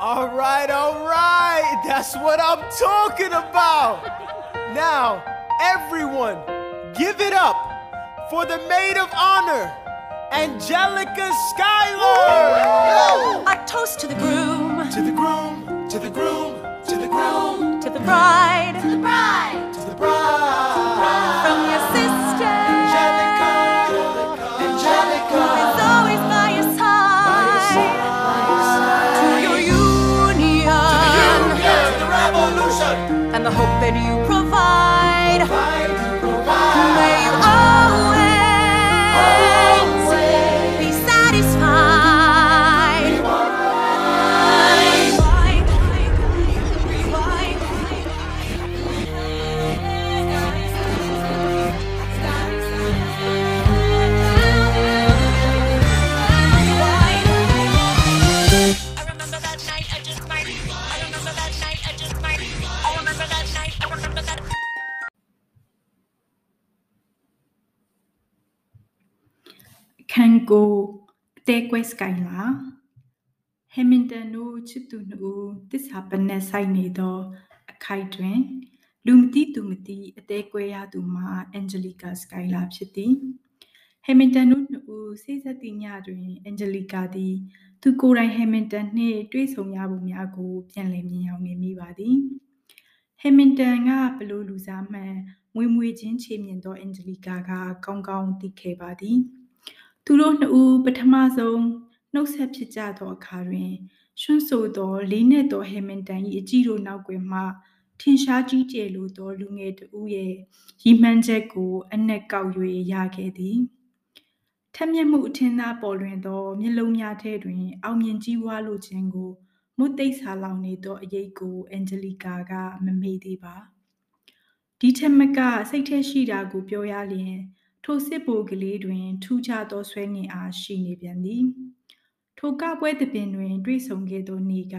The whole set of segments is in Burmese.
All right, all right. That's what I'm talking about. Now, everyone, give it up for the maid of honor, Angelica Schuyler. A toast to the groom, To the groom, to the groom, to the groom, to the bride, To the bride. Hope that you အတဲကွဲစကိုင်းလာဟမင်တန်တို့ချစ်သူနှစ်ဦးတစ္ဆာပနက်ဆိုင်နေသော အခိုက်တွင် လူမတိသူမတိအတဲကွဲရသူမှာအန်ဂျလီကာစကိုင်းလာဖြစ်သည်ဟမင်တန်တို့နှစ်ဦးစိတ်ဆက်သည့်ညတွင်အန်ဂျလီကာသည် သူကိုယ်တိုင်ဟမင်တန်နှင့်တွေ့ဆုံရပုံများကိုပြန်လည်မြင်ရောက်နေမိပါသည်ဟမင်တန်ကဘလို့လူစားမှန်မွေမွေချင်းချေမြင်သောအန်ဂျလီကာကကောင်းကောင်းသိခဲ့ပါသည် သူတို့နှစ်ဦးပထမဆုံးနှုတ်ဆက်ဖြစ်ကြသောအခါတွင်ရွှန်းဆိုသောလေးနက်သောဟေမင်တန်၏အကြည့်တို့နောက်ွယ်မှထင်ရှားကြီးကျယ်လိုသောလူငယ်တဦးရဲ့ရီမှန်းချက်ကို အနက်ကောက်၍ရခဲ့သည်ထက်မြက်မှုအထင်သာပေါ်လွင်သောမျက်လုံးများထဲတွင် အောင်မြင်ကြီးဝါလိုခြင်းကိုမုတ်သိပ်ဆာလောင်နေသောအရေးကိုအန်ဂျလီကာကမမေ့သေးပါဒီထက်မကစိတ်ထဲရှိတာကိုပြောရလျင် ထိုစစ်ဘိုလ်ကလေးတွင် ထူးခြားသောဆွဲငင်အားရှိနေပြန်သည်ထိုကပွဲသပင်တွင် တွေ့ဆုံခဲ့သောနေက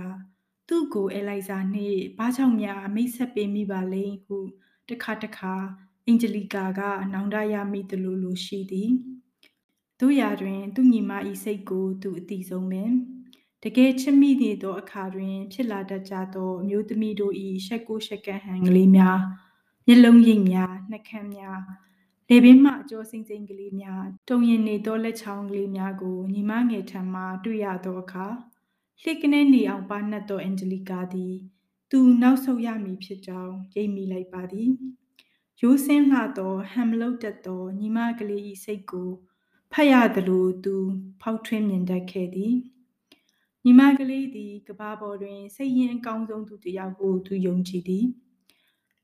သူ့ကိုအဲလိုက်စာနှင့်ဘာကြောင့်များမိတ်ဆက်ပေးမိပါလိမ့်ဟုတခါတခါအင်ဂျလီကာကနောင်တရမိသလိုလိုရှိသည်တို့ရာတွင် သူညီမ၏စိတ်ကို သူအတိဆုံးပင်တကယ်ချစ်မိနေသောအခါတွင် ဖြစ်လာတတ်ကြသောအမျိုးသမီးတို့၏ရှက်ကိုရှက်ကန်ဟန်ကလေးများမျက်လုံးရိပ်များနှာခမ်းများ လေပင်မှအကျော်စိမ့်စိမ့်ကလေးများတုံရင်နေသောလက်ချောင်းကလေးများကိုညီမငယ်ထံမှတွေ့ရသောအခါလှစ်ကနေနေအောင်ပါနှက်သောအန်ဂျလီကာသည် သူနောက်ဆုတ်ရမည်ဖြစ်ကြောင်းရိပ်မိလိုက်ပါသည်ရိုးစင်းလှသောဟမ်မလုတ်တက်သောညီမကလေး၏စိတ်ကိုဖတ်ရသလိုသူဖောက်ထွင်းမြင်တတ်ခဲ့သည်ညီမကလေးသည်ကဘာပေါ်တွင်စိတ်ရင်းအကောင်းဆုံးသူတစ်ယောက်ကိုသူယုံကြည်သည်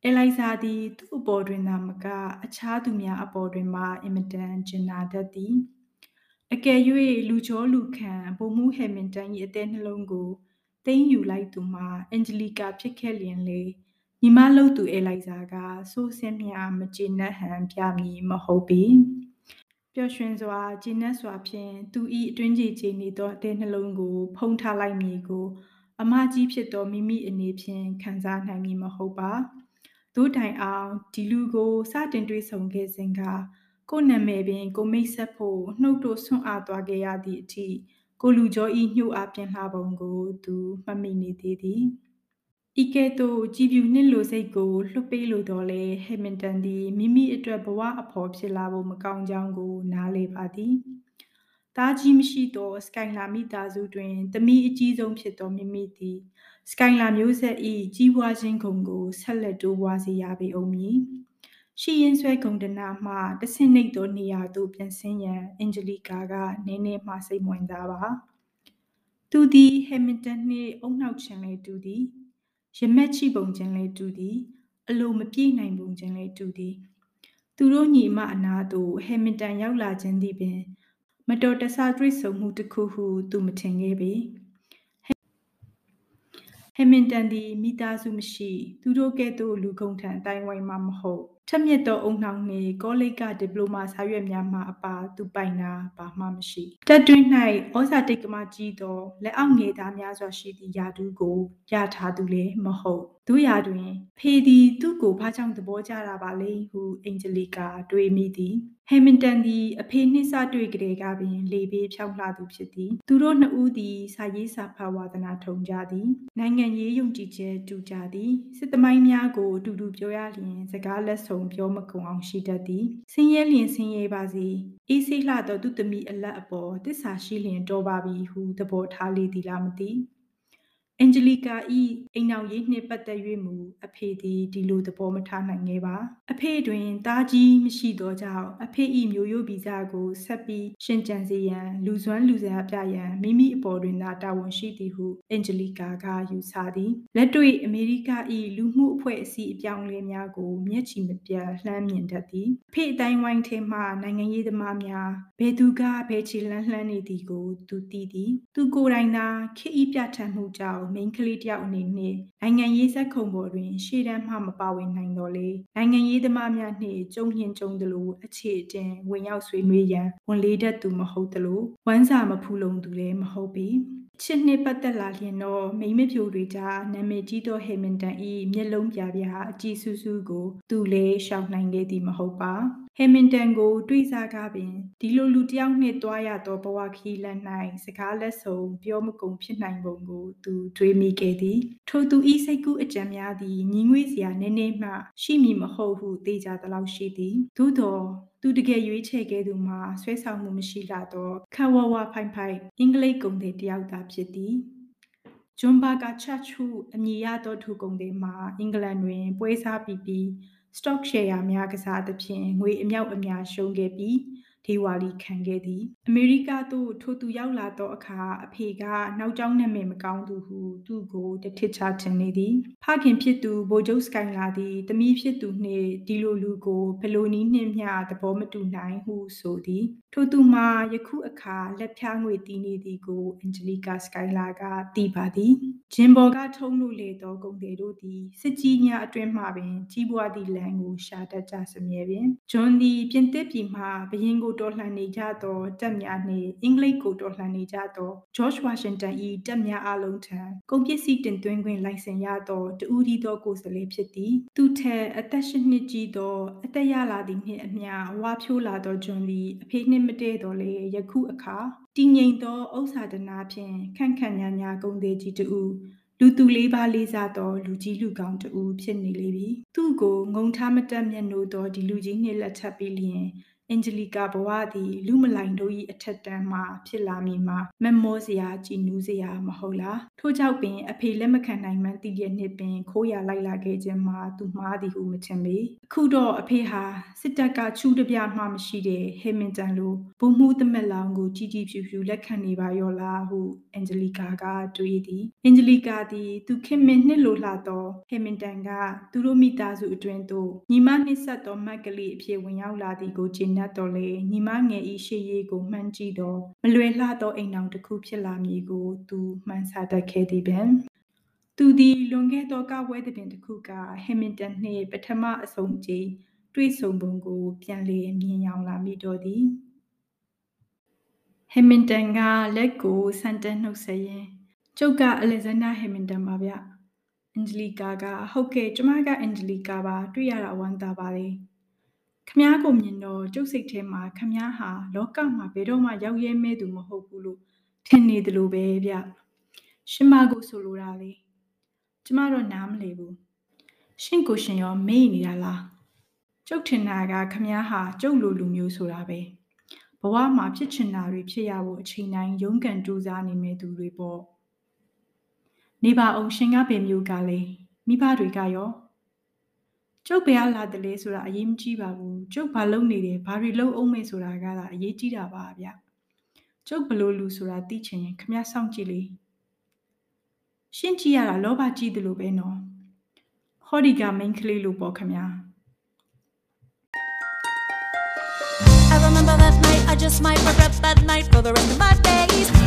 အဲလိုက်စာသည် သူ့အပေါ်တွင်သာမက အခြားသူများအပေါ်တွင်မှအင်မတန်ကျင်နာတတ်သည်အကယ်၍လူချောလူခံဘုံမှုဟယ်မင်တန်၏အသေးနှလုံးကိုသိမ်းယူလိုက်သူမှာအန်ဂျလီကာဖြစ်ခဲ့လျင်လေညီမလို့သူအဲလိုက်စာကစိုးစင်းမြမကျေနပ်ဟန်ပြမည်မဟုတ်ပေပျော်ရွှင်စွာကျေနပ်စွာဖြင့်သူ၏အတွင်းကြီးချေနေသောအသေးနှလုံးကို ဖုံးထားလိုက်မည်ကို အမကြီးဖြစ်သောမိမိအနေဖြင့်ခံစားနိုင်မည်မဟုတ်ပါ သို့တိုင်အောင်ဒီလူကိုစတင်တွေ့ဆုံခဲ့စဉ်ကကိုယ်နာမည်ပင်ကိုမိတ်ဆက်ဖို့နှုတ်တို့ဆွန့်အားသွားခဲ့ရသည့်အထိကိုလူကျော်ဤညှို့အားပြင်လှပုံကိုသူမှတ်မိနေသေးသည်ဤကဲ့သို့ကြည်ပြူနှင့်လိုစိတ်ကိုလွှတ်ပေးလိုတော့လေဟက်မင်တန်သည်မိမိအတွက်ဘဝအဖော်ဖြစ်လာဖို့မကောင်းကြောင်းကို နားလေပါသည်သားကြီးမရှိသောစကိုင်လာမိသားစုတွင်သမီးအကြီးဆုံးဖြစ်သောမိမိသည် စကိုင်လာမျိုးဆက်၏ကြီးပွားခြင်းဂုဏ်ကိုဆက်လက်တိုးပွားစေရပေအောင်မည်ရှိရင်ဆွဲဂုံတနာမှတဆင့်နှိပ်သောနေရာသို့ပြန်ဆင်းရန်အင်ဂျလီကာကနည်းနည်းမှစိတ်ဝင်စားပါသူသည်ဟမ်မင်တန်နှင့်အုံနောက်ခြင်းလေးတူသည်ရမက်ချိပုံခြင်းလေးတူသည် အလိုမပြေနိုင်ပုံခြင်းလေးတူသည် သူတို့ညီမအနာသို့ဟမ်မင်တန်ရောက်လာခြင်းသည်ပင် မတော်တဆတွေ့ဆုံမှုတစ်ခုဟုသူမထင်ခဲ့ပေ ဟမင်တန်သည်မိသားစုမရှိ သူတို့ကဲ့သို့လူကုန်ထံအတိုင်းဝိုင်းမှမဟုတ် ထက်မြက်သောအုံနှောင်နှင့်ကောလိပ်ကဒီပလိုမာစာရွက်များမှအပါသူပိုင်နာဘာမှမရှိတက်တွင်၌ဩဇာတိတ်ကမကြီးသောလက်အောက်ငယ်သားများစွာရှိသည့်ယာဒူးကိုရထားသူလည်းမဟုတ်တို့ရာတွင် ဖေသည်သူ့ကိုဘာကြောင့်သဘောကျတာပါလဲဟုအင်ဂျလီကာတွေးမိသည်ဟဲမင်တန်သည်အဖေနှင့်စတွေ့ကြတဲ့ကပင်လေပေးဖြောင်းလှသူဖြစ်သည်သူတို့နှစ်ဦးသည်စာရေးစာဖတ်ဝါသနာထုံကြသည်နိုင်ငံရေးယုံကြည်ချက်တူကြသည်စစ်သမိုင်းများကိုအတူတူပြောရလျင်စကားလက်ဆောင်ပြောမကုန်အောင်ရှိတတ်သည်ဆင်းရဲလျင်ဆင်းရဲပါစေအေးစိလှသောသူသမီးအလက်အပေါ်တစ္ဆာရှိလျင်တော်ပါပြီဟုသဘောထားလေသည်လားမသိ အန်ဂျလီကာဤအိမ်အောင်ရေးနှင့်ပတ်သက်၍မူအဖေသည်ဒီလိုသဘောမထားနိုင်ခဲ့ပါအဖေတွင်တားကြီးမရှိသောကြောင့်အဖေဤမျိုးရိုးဗီဇကိုဆက်ပြီးရှင်ကြံစေရန်လူစွမ်းလူစားပြရန်မိမိအပေါ်တွင်သာတာဝန်ရှိသည်ဟုအန်ဂျလီကာကယူဆသည်လက်တွေ့အမေရိကဤလူမှုအဖွဲ့အစည်းအပြောင်းအလဲများကိုမျက်ခြေမပြတ်လှမ်းမြင်တတ်သည်အဖေအတိုင်းဝိုင်းထဲမှနိုင်ငံရေးသမားများဘယ်သူကဘယ်ခြေလှမ်းလှမ်းနေသည်ကိုသူသိသည်သူကိုယ်တိုင်သာခေဤပြဋ္ဌာန်းမှုကြောင့်မိန်းကလေးတယောက်အနေနဲ့နိုင်ငံရေးဇက်ခုံပေါ်တွင် ရှေ့တန်းမှမပါဝင်နိုင်တော့လေနိုင်ငံရေးသမားများနှင့်ကြုံညင်ကြုံသလိုအခြေအတင်ဝင်ရောက်ဆွေးနွေးရန်ဝန်လေးတတ်သူမဟုတ်သလိုဝမ်းစာမဖူးလုံသူလည်းမဟုတ်ပေချစ်နှစ်ပတ်သက်လာလျင်တော့မိမဖြူတွေကြားနာမည်ကြီးသောဟေမင်တန်ဤမျက်လုံးပြပြအကြည့်ဆူဆူကို သူလည်းရှောင်နိုင်ခဲ့သည်မဟုတ်ပါ ဟေမင်တန်ကို တွေးစားကားပင်ဒီလိုလူတယောက်နှင့်တွားရသောဘဝခီးလန်း၌စကားလက်ဆုံပြောမကုန်ဖြစ်နိုင်ပုံကို သူတွေးမိခဲ့သည်ထိုသူဤစိတ်ကူးအကြံများသည်ညီငွေ့စရာနည်းနည်းမှရှိမည်မဟုတ်ဟုသိကြသလောက်ရှိသည်သို့သောသူတကယ်ရွေးချယ်ခဲ့သူမှာဆွဲဆောင်မှုမရှိလာသောခဝဝဖိုင်ဖိုင်အင်္ဂလိပ်ကုန်တဲ့တယောက်သာဖြစ်သည်ဂျွန်ဘာကာချက်ချူအမည်ရသောထိုကုန်တွေမှာအင်္ဂလန်တွင်ပွဲစားပြီးပြီး stock share များကစားသဖြင့်ငွေအမြောက်အများရှုံးခဲ့ပြီး ဒေဝါလီခံခဲ့သည်အမေရိကသို့ထိုသူရောက်လာသောအခါအဖေကနောက်ကျောင်းနာမည်မကောင်းသူဟုသူ့ကိုတထစ်ချထင်နေသည်ဖခင်ဖြစ်သူဗိုလ်ချုပ်စကိုင်လာသည်တမီးဖြစ်သူနှင့်ဒီလိုလူကိုဘလိုနီးနှင့်မျှသဘောမတူနိုင်ဟုဆိုသည်ထိုသူမှာယခုအခါလက်ဖြားငွေတီးနေသည်ကိုအန်ဂျလီကာစကိုင်လာကသိပါသည်ဂျင်ဘော်ကထုံးလို့လေသောဂုံတွေတို့သည်စစ်ကြီးများအတွင်းမှပင်ကြီးပွားသည့်လမ်းကိုရှာတတ်ကြစမြဲပင်ဂျွန်သည်ပြင်သစ်ပြည်မှဘရင်ကိုတော်လှန်နေကြသောတပ်များနှင့်အင်္ဂလိပ်ကိုတော်လှန်နေကြသောဂျော့ချ်ဝါရှင်တန်၏တပ်များအလုံးထံကုန်ပစ္စည်းတင်သွင်းခွင့်လိုင်စင်ရသောတူဦးဒီသောကိုယ်စားလှယ်ဖြစ်သည်သူထက်အသက်၈နှစ်ကြီးသော အသက်ရလာသည့်နှင့်အမျှဝါဖြိုးလာသောဂျွန်သည်အဖေနှင့်မတည့်တော်လေယခုအခါတည်ငြိမ်သောဥစ္စာဒနာဖြင့်ခန့်ခန့်ညာညာကုန်သေးကြီးတူလူသူလေးပါးလေးစားသောလူကြီးလူကောင်းတူဖြစ်နေလေပြီသူ့ကိုငုံထားမတက်မျက်နှိုးသောဒီလူကြီးနှင့်လက်ထပ်ပြီးလျင် အင်ဂျလီကာဘဝသည်လူမလိုင်တို့၏အထက်တန်းမှဖြစ်လာမည်မှာမမောစရာကြည်နူးစရာမဟုတ်လားထို့ကြောင့်ပင်အဖေလက်မခံနိုင်မှန်းသိတဲ့နှစ်ပင်ခိုးရလိုက်လာခဲ့ခြင်းမှာသူမှားသည်ဟုမထင်ပေအခုတော့အဖေဟာစစ်တပ်ကချူတပြမှမရှိတဲ့ဟေမင်တန်လိုဘုံမှုသမက်လောင်ကိုကြီးကြီးဖြူဖြူလက်ခံနေပါရောလားဟုအန်ဂျလီကာကတွေးသည်အန်ဂျလီကာသည်သူခင်မင်နှစ်လိုလှသောဟေမင်တန်ကသူတို့မိသားစုအတွင်းသို့ညီမနှိဆက်သောမက်ကလေးအဖြစ်ဝင်ရောက်လာသည်ကိုဂျင်းနတ်တော်လေညီမငယ်ဤရှေ့ရေးကိုမှန်းကြည့်တော့မလွယ်လှသောအိမ်အောင်တစ်ခုဖြစ်လာမည်ကိုသူမှန်းဆတတ်ခဲ့သည်ပင်သူသည်လွန်ခဲ့သောကဝဲသပင်တစ်ခုကဟမင်တန်နှင့်ပထမအဆုံးကြိမ်တွေ့ဆုံပုံကိုပြန်လည်မြင်ရောက်လာမိတော့သည်ဟမင်တန်ကလက်ကိုဆန်တက်နှုတ်ဆက်ရင်ကျုပ်ကအလက်ဇန္ဒာဟမင်တန်ပါဗျအန်ဂျလီကာကဟုတ်ကဲ့ကျမကအန်ဂျလီကာပါတွေ့ရတာဝမ်းသာပါတယ် ခမားကိုမြင်တော့ကျုပ်စိတ်ထဲမှာခမားဟာလောကမှာဘယ်တော့မှရောက်ရဲမဲသူမဟုတ်ဘူးလို့ထင်နေတယ်လို့ပဲဗျရှင်မကိုဆိုလိုတာလေကျမတော့နားမလည်ဘူးရှင်ကိုရှင်ရောမေ့နေတာလားကျုပ်ထင်တာကခမားဟာကျုပ်လိုလူမျိုးဆိုတာပဲဘဝမှာဖြစ်ချင်တာတွေဖြစ်ရဖို့အချိန်တိုင်းရုန်းကန်ကြိုးစားနေမဲ့သူတွေပေါ့နေပါအောင်ရှင်ကဘယ်မျိုးကလဲမိဘတွေကရော ကျုပ်ဘယ်လာတယ်လဲဆိုတာအရေးမကြီးပါဘူးကျုပ်ဘာလုပ်နေတယ်ဘာတွေလုပ်အောင်မဲဆိုတာကသာအရေးကြီးတာပါဗျကျုပ်ဘလို့လူဆိုတာသိချင်ရင်ခမစောင့်ကြည့်လေရှင်းကြည့်ရတာလောဘကြီးတယ်လို့ပဲနော်ဟောဒီကမိန်ကလေးလို့ပေါ့ခမ I remember that night, I just might regret that night for the rest of my days.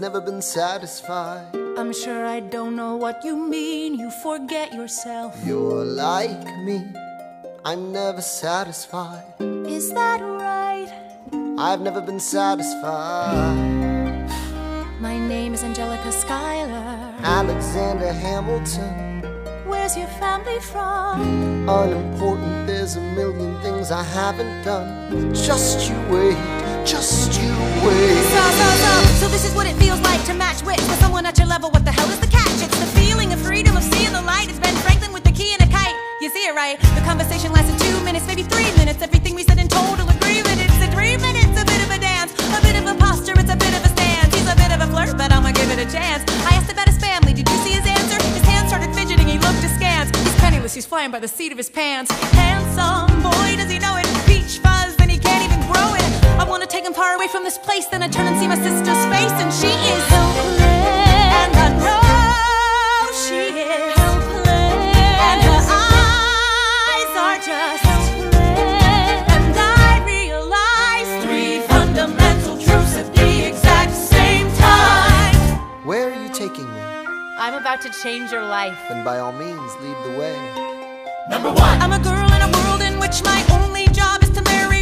Never been satisfied. I'm sure I don't know what you mean. You forget yourself. You're like me, I'm never satisfied. Is that right? I've never been satisfied. My name is Angelica Schuyler. Alexander Hamilton, Where's your family from? unimportant, there's a million things I haven't done. Just you wait, just you wait. So, so, this is what it feels like to match wits with someone at your level. What the hell is the catch? It's the feeling of freedom of seeing the light. It's Ben Franklin with the key and a kite. You see it right? The conversation lasted two minutes, maybe three minutes. Everything we said in total agreement. It's a three minutes, a bit of a dance, a bit of a posture. It's a bit of a stance. He's a bit of a flirt, but I'ma give it a chance. I asked about his family. Did you see his answer? His hands started fidgeting. He looked askance. He's penniless. He's flying by the seat of his pants. Handsome boy, does he wanna take him far away from this place. Then I turn and see my sister's face, and she is helpless. And I know she is helpless. And her eyes are just helpless. And I realize three fundamental truths at the exact same time. Where are you taking me? I'm about to change your life. Then by all means, lead the way. Number one. I'm a girl in a world in which my only job is to marry rich. My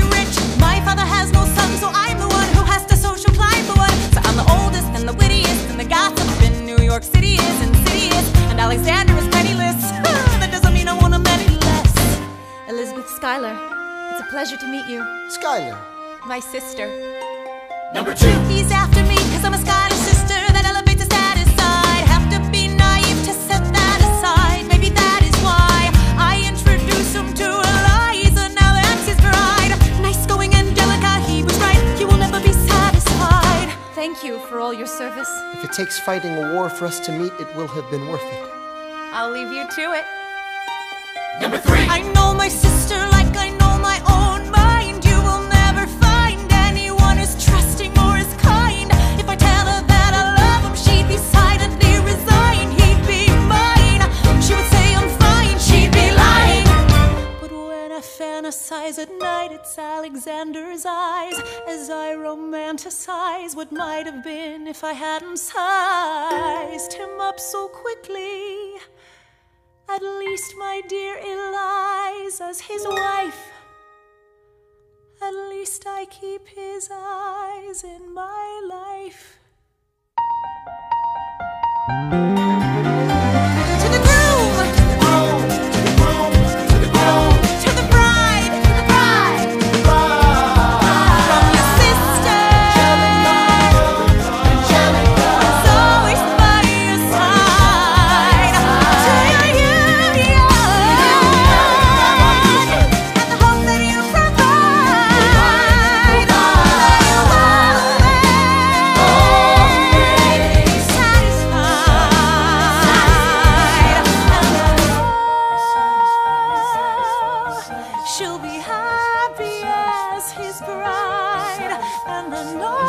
father has no son, so I'm the one who has to social climb the one. So I'm the oldest and the wittiest, and the gossip in New York City is insidious. And Alexander is penniless. that doesn't mean I want him any less. Elizabeth Schuyler, it's a pleasure to meet you. Schuyler, My sister. Number two. He's after me Thank you for all your service. if it takes fighting a war for us to meet, it will have been worth it. I'll leave you to it. Number three. Alexander's eyes as I romanticize what might have been if I hadn't sized him up so quickly. At least, my dear Eliza's his wife. At least I keep his eyes in my life. be happy as his bride, and I know.